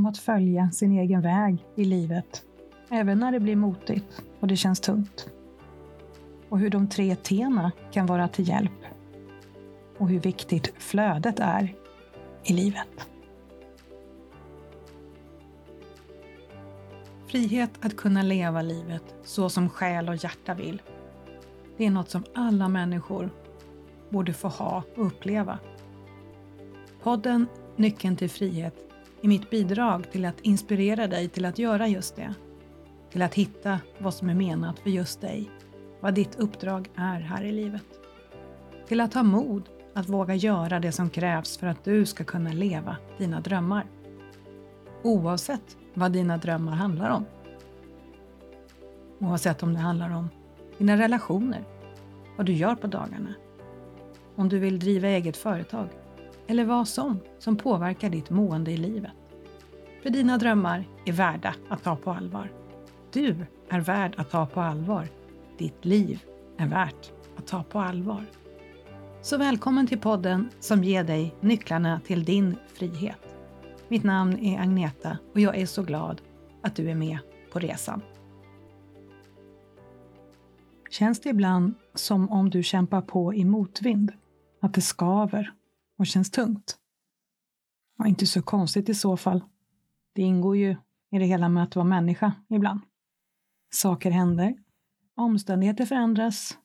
om att följa sin egen väg i livet, även när det blir motigt och det känns tungt. Och hur de tre T'na kan vara till hjälp. Och hur viktigt flödet är i livet. Frihet att kunna leva livet så som själ och hjärta vill. Det är något som alla människor borde få ha och uppleva. Podden Nyckeln till frihet är mitt bidrag till att inspirera dig till att göra just det. Till att hitta vad som är menat för just dig, vad ditt uppdrag är här i livet. Till att ha mod att våga göra det som krävs för att du ska kunna leva dina drömmar. Oavsett vad dina drömmar handlar om. Oavsett om det handlar om dina relationer, vad du gör på dagarna, om du vill driva eget företag eller vad som som påverkar ditt mående i livet. För dina drömmar är värda att ta på allvar. Du är värd att ta på allvar. Ditt liv är värt att ta på allvar. Så välkommen till podden som ger dig nycklarna till din frihet. Mitt namn är Agneta och jag är så glad att du är med på resan. Känns det ibland som om du kämpar på i motvind? Att det skaver och känns tungt? Ja, inte så konstigt i så fall. Det ingår ju i det hela med att vara människa ibland. Saker händer, omständigheter förändras,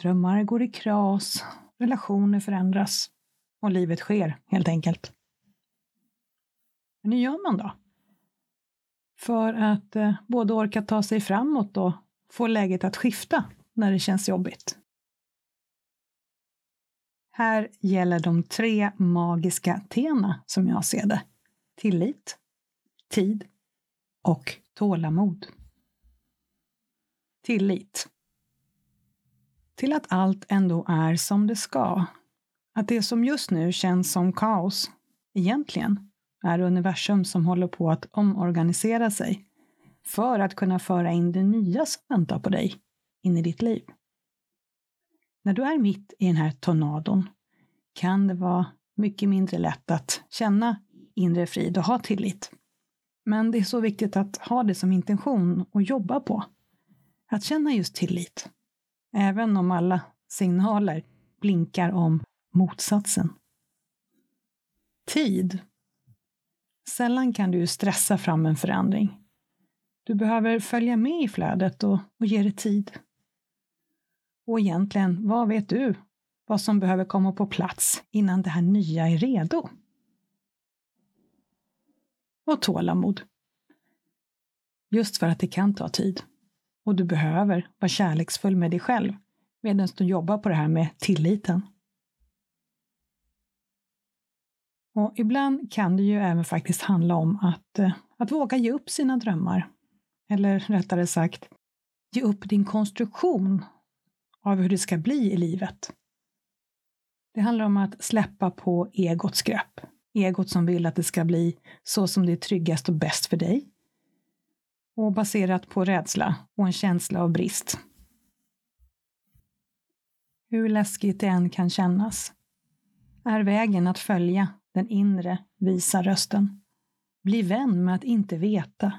drömmar går i kras, relationer förändras och livet sker helt enkelt. Men hur gör man då? För att eh, både orka ta sig framåt och få läget att skifta när det känns jobbigt. Här gäller de tre magiska tena som jag ser det. Tillit, tid och tålamod. Tillit. Till att allt ändå är som det ska. Att det som just nu känns som kaos egentligen är universum som håller på att omorganisera sig för att kunna föra in det nya som väntar på dig in i ditt liv. När du är mitt i den här tornadon kan det vara mycket mindre lätt att känna inre frid och ha tillit. Men det är så viktigt att ha det som intention och jobba på. Att känna just tillit. Även om alla signaler blinkar om motsatsen. Tid. Sällan kan du stressa fram en förändring. Du behöver följa med i flödet och, och ge det tid. Och egentligen, vad vet du vad som behöver komma på plats innan det här nya är redo? Och tålamod. Just för att det kan ta tid. Och du behöver vara kärleksfull med dig själv medan du jobbar på det här med tilliten. Och ibland kan det ju även faktiskt handla om att, eh, att våga ge upp sina drömmar eller rättare sagt, ge upp din konstruktion av hur det ska bli i livet. Det handlar om att släppa på egots grepp. Egot som vill att det ska bli så som det är tryggast och bäst för dig. Och baserat på rädsla och en känsla av brist. Hur läskigt det än kan kännas är vägen att följa den inre visa rösten. Bli vän med att inte veta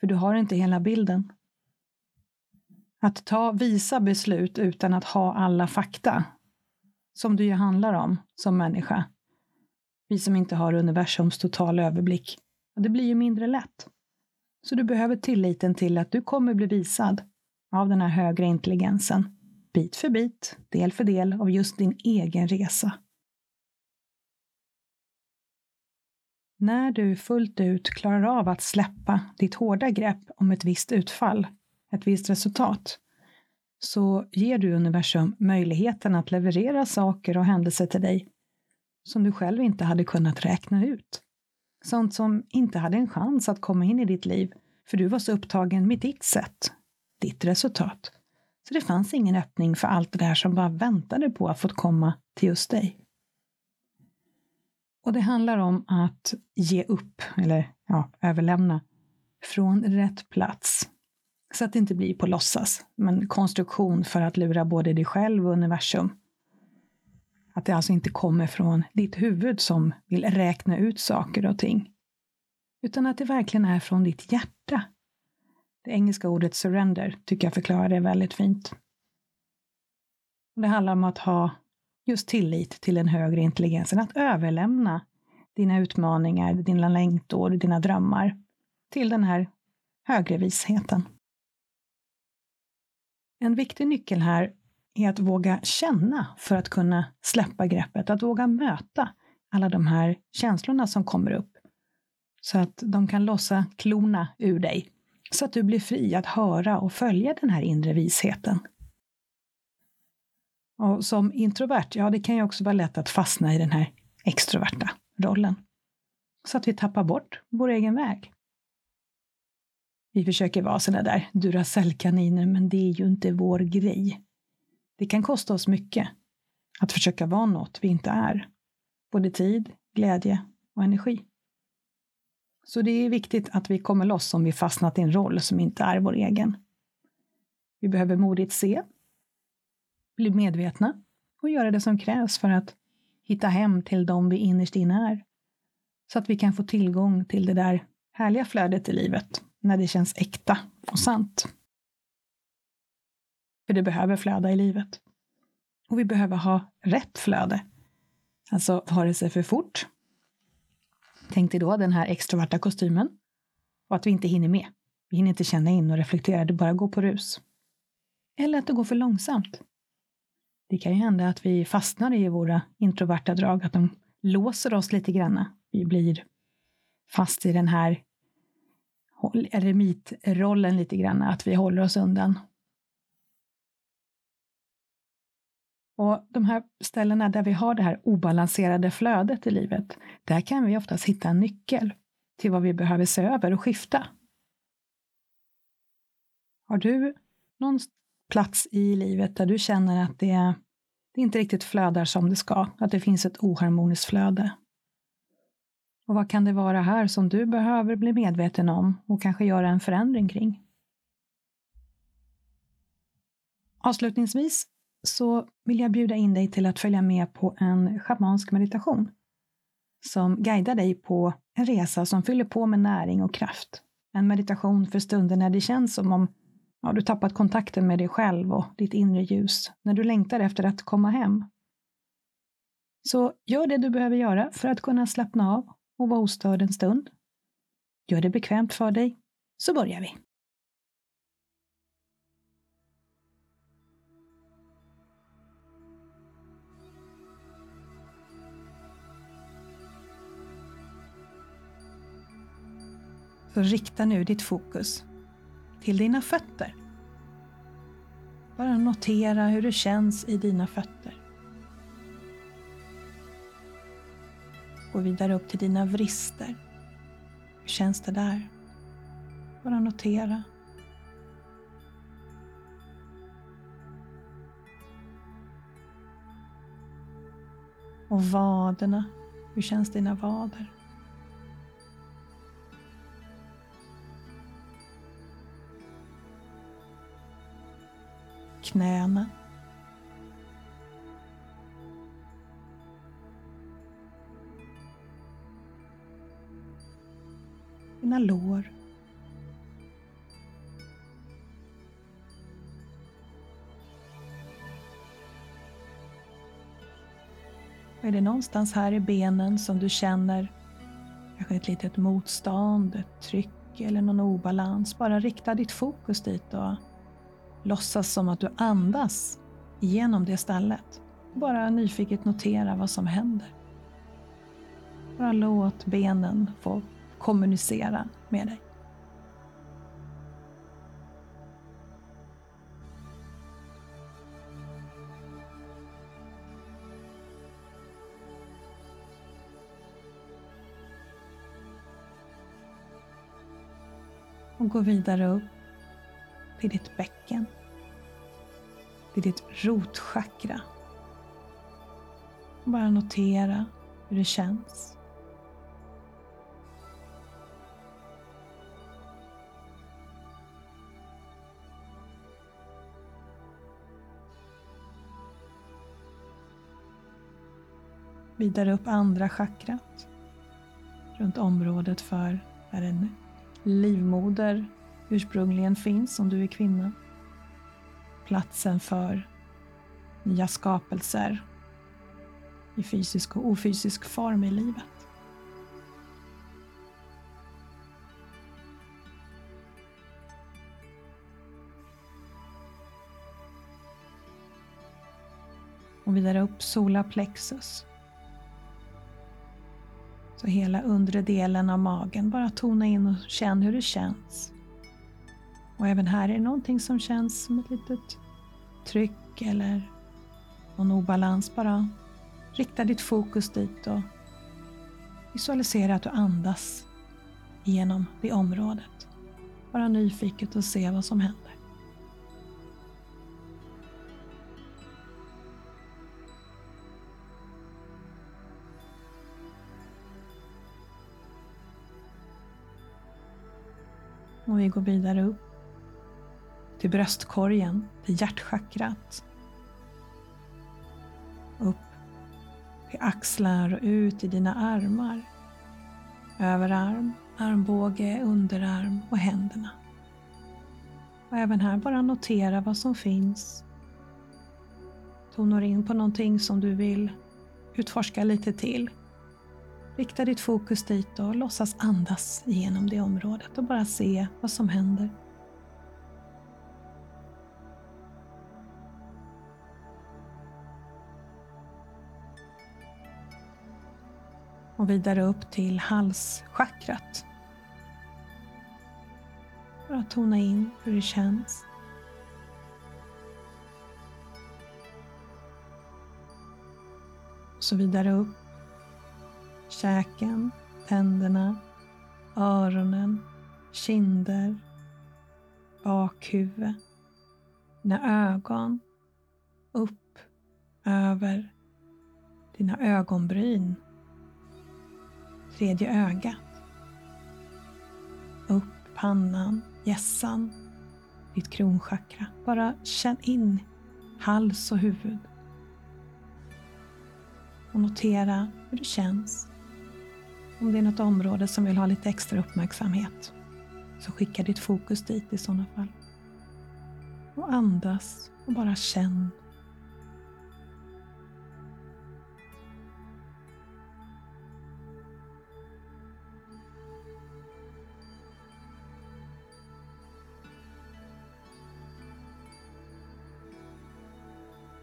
för du har inte hela bilden. Att ta visa beslut utan att ha alla fakta, som det ju handlar om som människa, vi som inte har universums totala överblick, det blir ju mindre lätt. Så du behöver tilliten till att du kommer bli visad av den här högre intelligensen, bit för bit, del för del av just din egen resa. När du fullt ut klarar av att släppa ditt hårda grepp om ett visst utfall, ett visst resultat, så ger du universum möjligheten att leverera saker och händelser till dig som du själv inte hade kunnat räkna ut. Sånt som inte hade en chans att komma in i ditt liv, för du var så upptagen med ditt sätt, ditt resultat. Så det fanns ingen öppning för allt det där som bara väntade på att få komma till just dig. Och det handlar om att ge upp, eller ja, överlämna, från rätt plats. Så att det inte blir på låtsas, men konstruktion för att lura både dig själv och universum. Att det alltså inte kommer från ditt huvud som vill räkna ut saker och ting. utan att det verkligen är från ditt hjärta. Det engelska ordet surrender tycker jag förklarar det väldigt fint. Det handlar om att ha just tillit till den högre intelligensen, att överlämna dina utmaningar, dina längtor, dina drömmar till den här högre visheten. En viktig nyckel här är att våga känna för att kunna släppa greppet, att våga möta alla de här känslorna som kommer upp. Så att de kan lossa klorna ur dig. Så att du blir fri att höra och följa den här inre visheten. Och som introvert, ja det kan ju också vara lätt att fastna i den här extroverta rollen. Så att vi tappar bort vår egen väg. Vi försöker vara sådana där Duracellkaniner, men det är ju inte vår grej. Det kan kosta oss mycket att försöka vara något vi inte är. Både tid, glädje och energi. Så det är viktigt att vi kommer loss om vi fastnat i en roll som inte är vår egen. Vi behöver modigt se, bli medvetna och göra det som krävs för att hitta hem till dem vi innerst inne är. Så att vi kan få tillgång till det där härliga flödet i livet när det känns äkta och sant. För det behöver flöda i livet. Och vi behöver ha rätt flöde. Alltså vare sig för fort. Tänk dig då den här extroverta kostymen. Och att vi inte hinner med. Vi hinner inte känna in och reflektera, det bara går på rus. Eller att det går för långsamt. Det kan ju hända att vi fastnar i våra introverta drag, att de låser oss lite granna. Vi blir fast i den här eremitrollen lite grann, att vi håller oss undan. Och de här ställena där vi har det här obalanserade flödet i livet, där kan vi oftast hitta en nyckel till vad vi behöver se över och skifta. Har du någon plats i livet där du känner att det, det inte riktigt flödar som det ska, att det finns ett oharmoniskt flöde? Och vad kan det vara här som du behöver bli medveten om och kanske göra en förändring kring? Avslutningsvis så vill jag bjuda in dig till att följa med på en schamansk meditation som guidar dig på en resa som fyller på med näring och kraft. En meditation för stunder när det känns som om ja, du tappat kontakten med dig själv och ditt inre ljus, när du längtar efter att komma hem. Så gör det du behöver göra för att kunna slappna av och var ostörd en stund. Gör det bekvämt för dig, så börjar vi. Så rikta nu ditt fokus till dina fötter. Bara notera hur det känns i dina fötter. Gå vidare upp till dina vrister. Hur känns det där? Bara notera. Och vaderna. Hur känns dina vader? Knäna. Dina lår. är det någonstans här i benen som du känner kanske ett litet motstånd, ett tryck eller någon obalans, bara rikta ditt fokus dit och låtsas som att du andas igenom det stället. Bara nyfiket notera vad som händer. Bara låt benen få kommunicera med dig. Och gå vidare upp till ditt bäcken, till ditt rotchakra. Bara notera hur det känns. Vidare upp andra chakrat. Runt området för där en livmoder ursprungligen finns om du är kvinna. Platsen för nya skapelser i fysisk och ofysisk form i livet. Och vidare upp solarplexus. Så hela undre delen av magen, bara tona in och känn hur det känns. Och även här är det någonting som känns som ett litet tryck eller någon obalans. Bara rikta ditt fokus dit och visualisera att du andas genom det området. Bara nyfiket och se vad som händer. Och vi går vidare upp till bröstkorgen, till hjärtchakrat. Upp till axlar och ut i dina armar. Överarm, armbåge, underarm och händerna. Och även här bara notera vad som finns. Tonar in på någonting som du vill utforska lite till. Rikta ditt fokus dit och låtsas andas genom det området och bara se vad som händer. Och vidare upp till halschakrat. Bara tona in hur det känns. Och så vidare upp käken, tänderna, öronen, kinder, bakhuvud, dina ögon, upp över dina ögonbryn, tredje ögat, upp pannan, hjässan, ditt kronchakra. Bara känn in hals och huvud. Och notera hur det känns. Om det är något område som vill ha lite extra uppmärksamhet så skicka ditt fokus dit i sådana fall. Och andas och bara känn.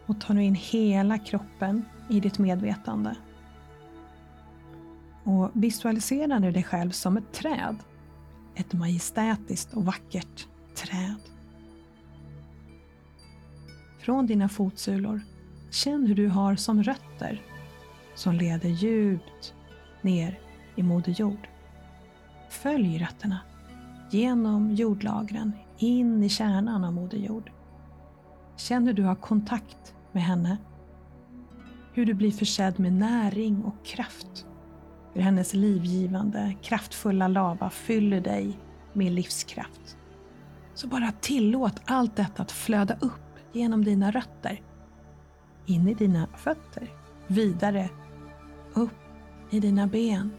Och ta nu in hela kroppen i ditt medvetande. Och visualisera nu dig själv som ett träd. Ett majestätiskt och vackert träd. Från dina fotsulor, känn hur du har som rötter som leder djupt ner i Moder Jord. Följ rötterna genom jordlagren in i kärnan av Moder Jord. Känn hur du har kontakt med henne. Hur du blir försedd med näring och kraft hur hennes livgivande, kraftfulla lava fyller dig med livskraft. Så bara tillåt allt detta att flöda upp genom dina rötter, in i dina fötter, vidare upp i dina ben,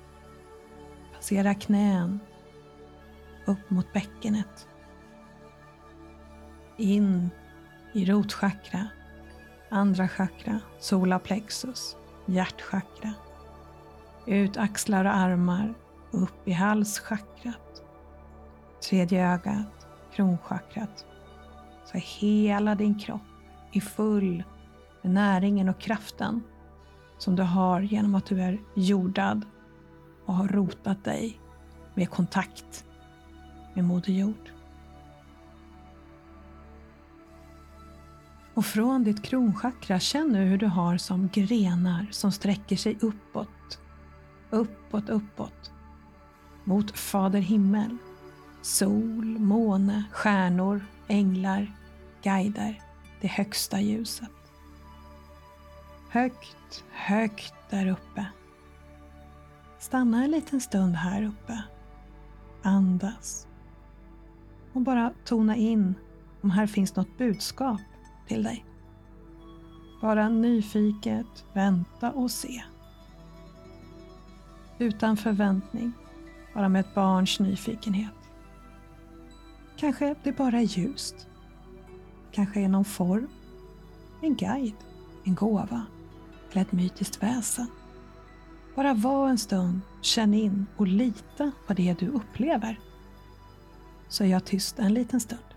passera knän, upp mot bäckenet, in i rotchakra, andra chakra, solarplexus, hjärtchakra, ut axlar och armar, upp i halschakrat, tredje ögat, kronchakrat. Så hela din kropp är full med näringen och kraften som du har genom att du är jordad och har rotat dig med kontakt med Moder Jord. Och från ditt kronchakra, känn nu hur du har som grenar som sträcker sig uppåt uppåt, uppåt. Mot Fader himmel. Sol, måne, stjärnor, änglar, guider, det högsta ljuset. Högt, högt där uppe. Stanna en liten stund här uppe. Andas. Och bara tona in om här finns något budskap till dig. Bara nyfiket vänta och se utan förväntning, bara med ett barns nyfikenhet. Kanske det bara är ljust. Kanske är någon form, en guide, en gåva eller ett mytiskt väsen. Bara var en stund, känn in och lita på det du upplever. Så är jag tyst en liten stund.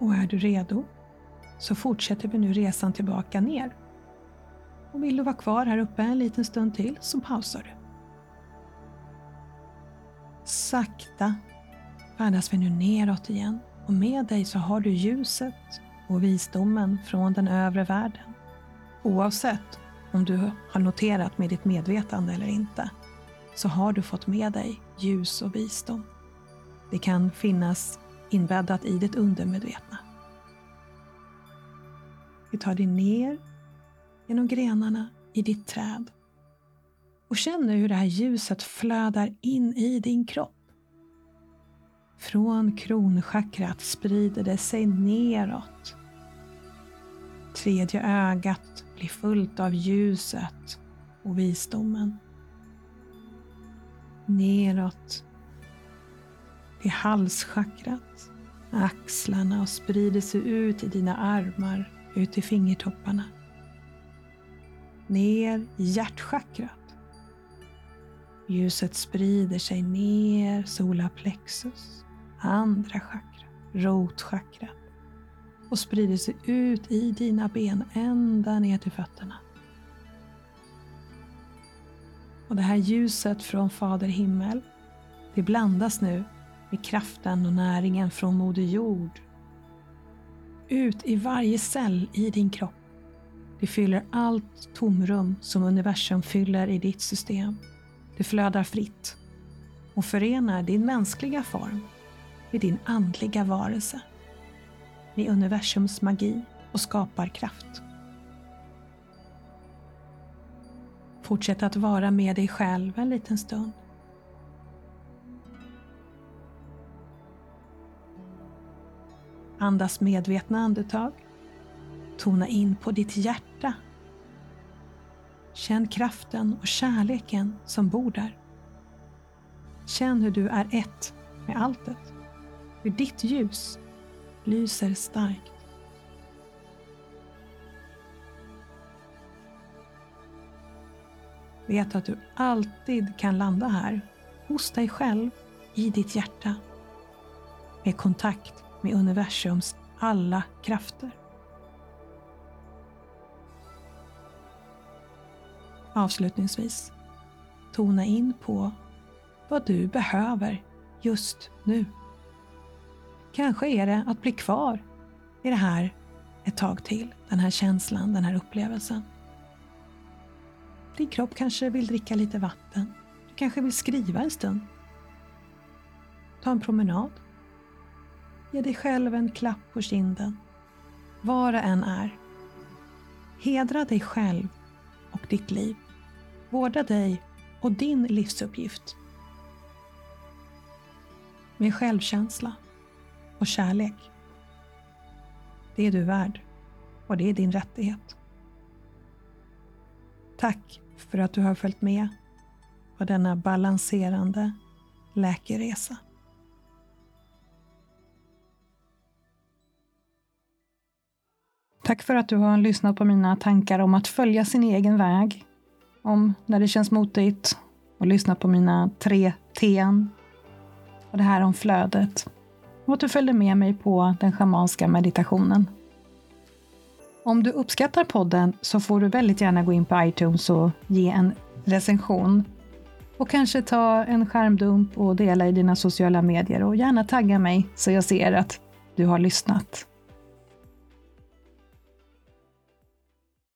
Och är du redo så fortsätter vi nu resan tillbaka ner. Och vill du vara kvar här uppe en liten stund till så pausar du. Sakta färdas vi nu neråt igen och med dig så har du ljuset och visdomen från den övre världen. Oavsett om du har noterat med ditt medvetande eller inte, så har du fått med dig ljus och visdom. Det kan finnas inbäddat i ditt undermedvetna. Vi tar dig ner genom grenarna i ditt träd och känner hur det här ljuset flödar in i din kropp. Från kronchakrat sprider det sig neråt. Tredje ögat blir fullt av ljuset och visdomen. Neråt till halschakrat, axlarna och sprider sig ut i dina armar, ut i fingertopparna. Ner i hjärtchakrat. Ljuset sprider sig ner solarplexus, andra chakra, rotchakrat och sprider sig ut i dina ben ända ner till fötterna. Och det här ljuset från Fader himmel, det blandas nu med kraften och näringen från Moder Jord. Ut i varje cell i din kropp. Det fyller allt tomrum som universum fyller i ditt system. Det flödar fritt och förenar din mänskliga form med din andliga varelse, med universums magi och skaparkraft. Fortsätt att vara med dig själv en liten stund. Andas medvetna andetag. Tona in på ditt hjärta. Känn kraften och kärleken som bor där. Känn hur du är ett med alltet. Hur ditt ljus lyser starkt. Vet att du alltid kan landa här, hos dig själv, i ditt hjärta. Med kontakt med universums alla krafter. Avslutningsvis, tona in på vad du behöver just nu. Kanske är det att bli kvar i det här ett tag till, den här känslan, den här upplevelsen. Din kropp kanske vill dricka lite vatten. Du kanske vill skriva en stund. Ta en promenad. Ge dig själv en klapp på kinden. Var det än är. Hedra dig själv och ditt liv. Vårda dig och din livsuppgift. Med självkänsla och kärlek. Det är du värd och det är din rättighet. Tack för att du har följt med på denna balanserande läkeresa. Tack för att du har lyssnat på mina tankar om att följa sin egen väg. Om när det känns motigt och lyssnat på mina tre T'n. Och det här om flödet. Och att du följde med mig på den schamanska meditationen. Om du uppskattar podden så får du väldigt gärna gå in på iTunes och ge en recension. Och kanske ta en skärmdump och dela i dina sociala medier och gärna tagga mig så jag ser att du har lyssnat.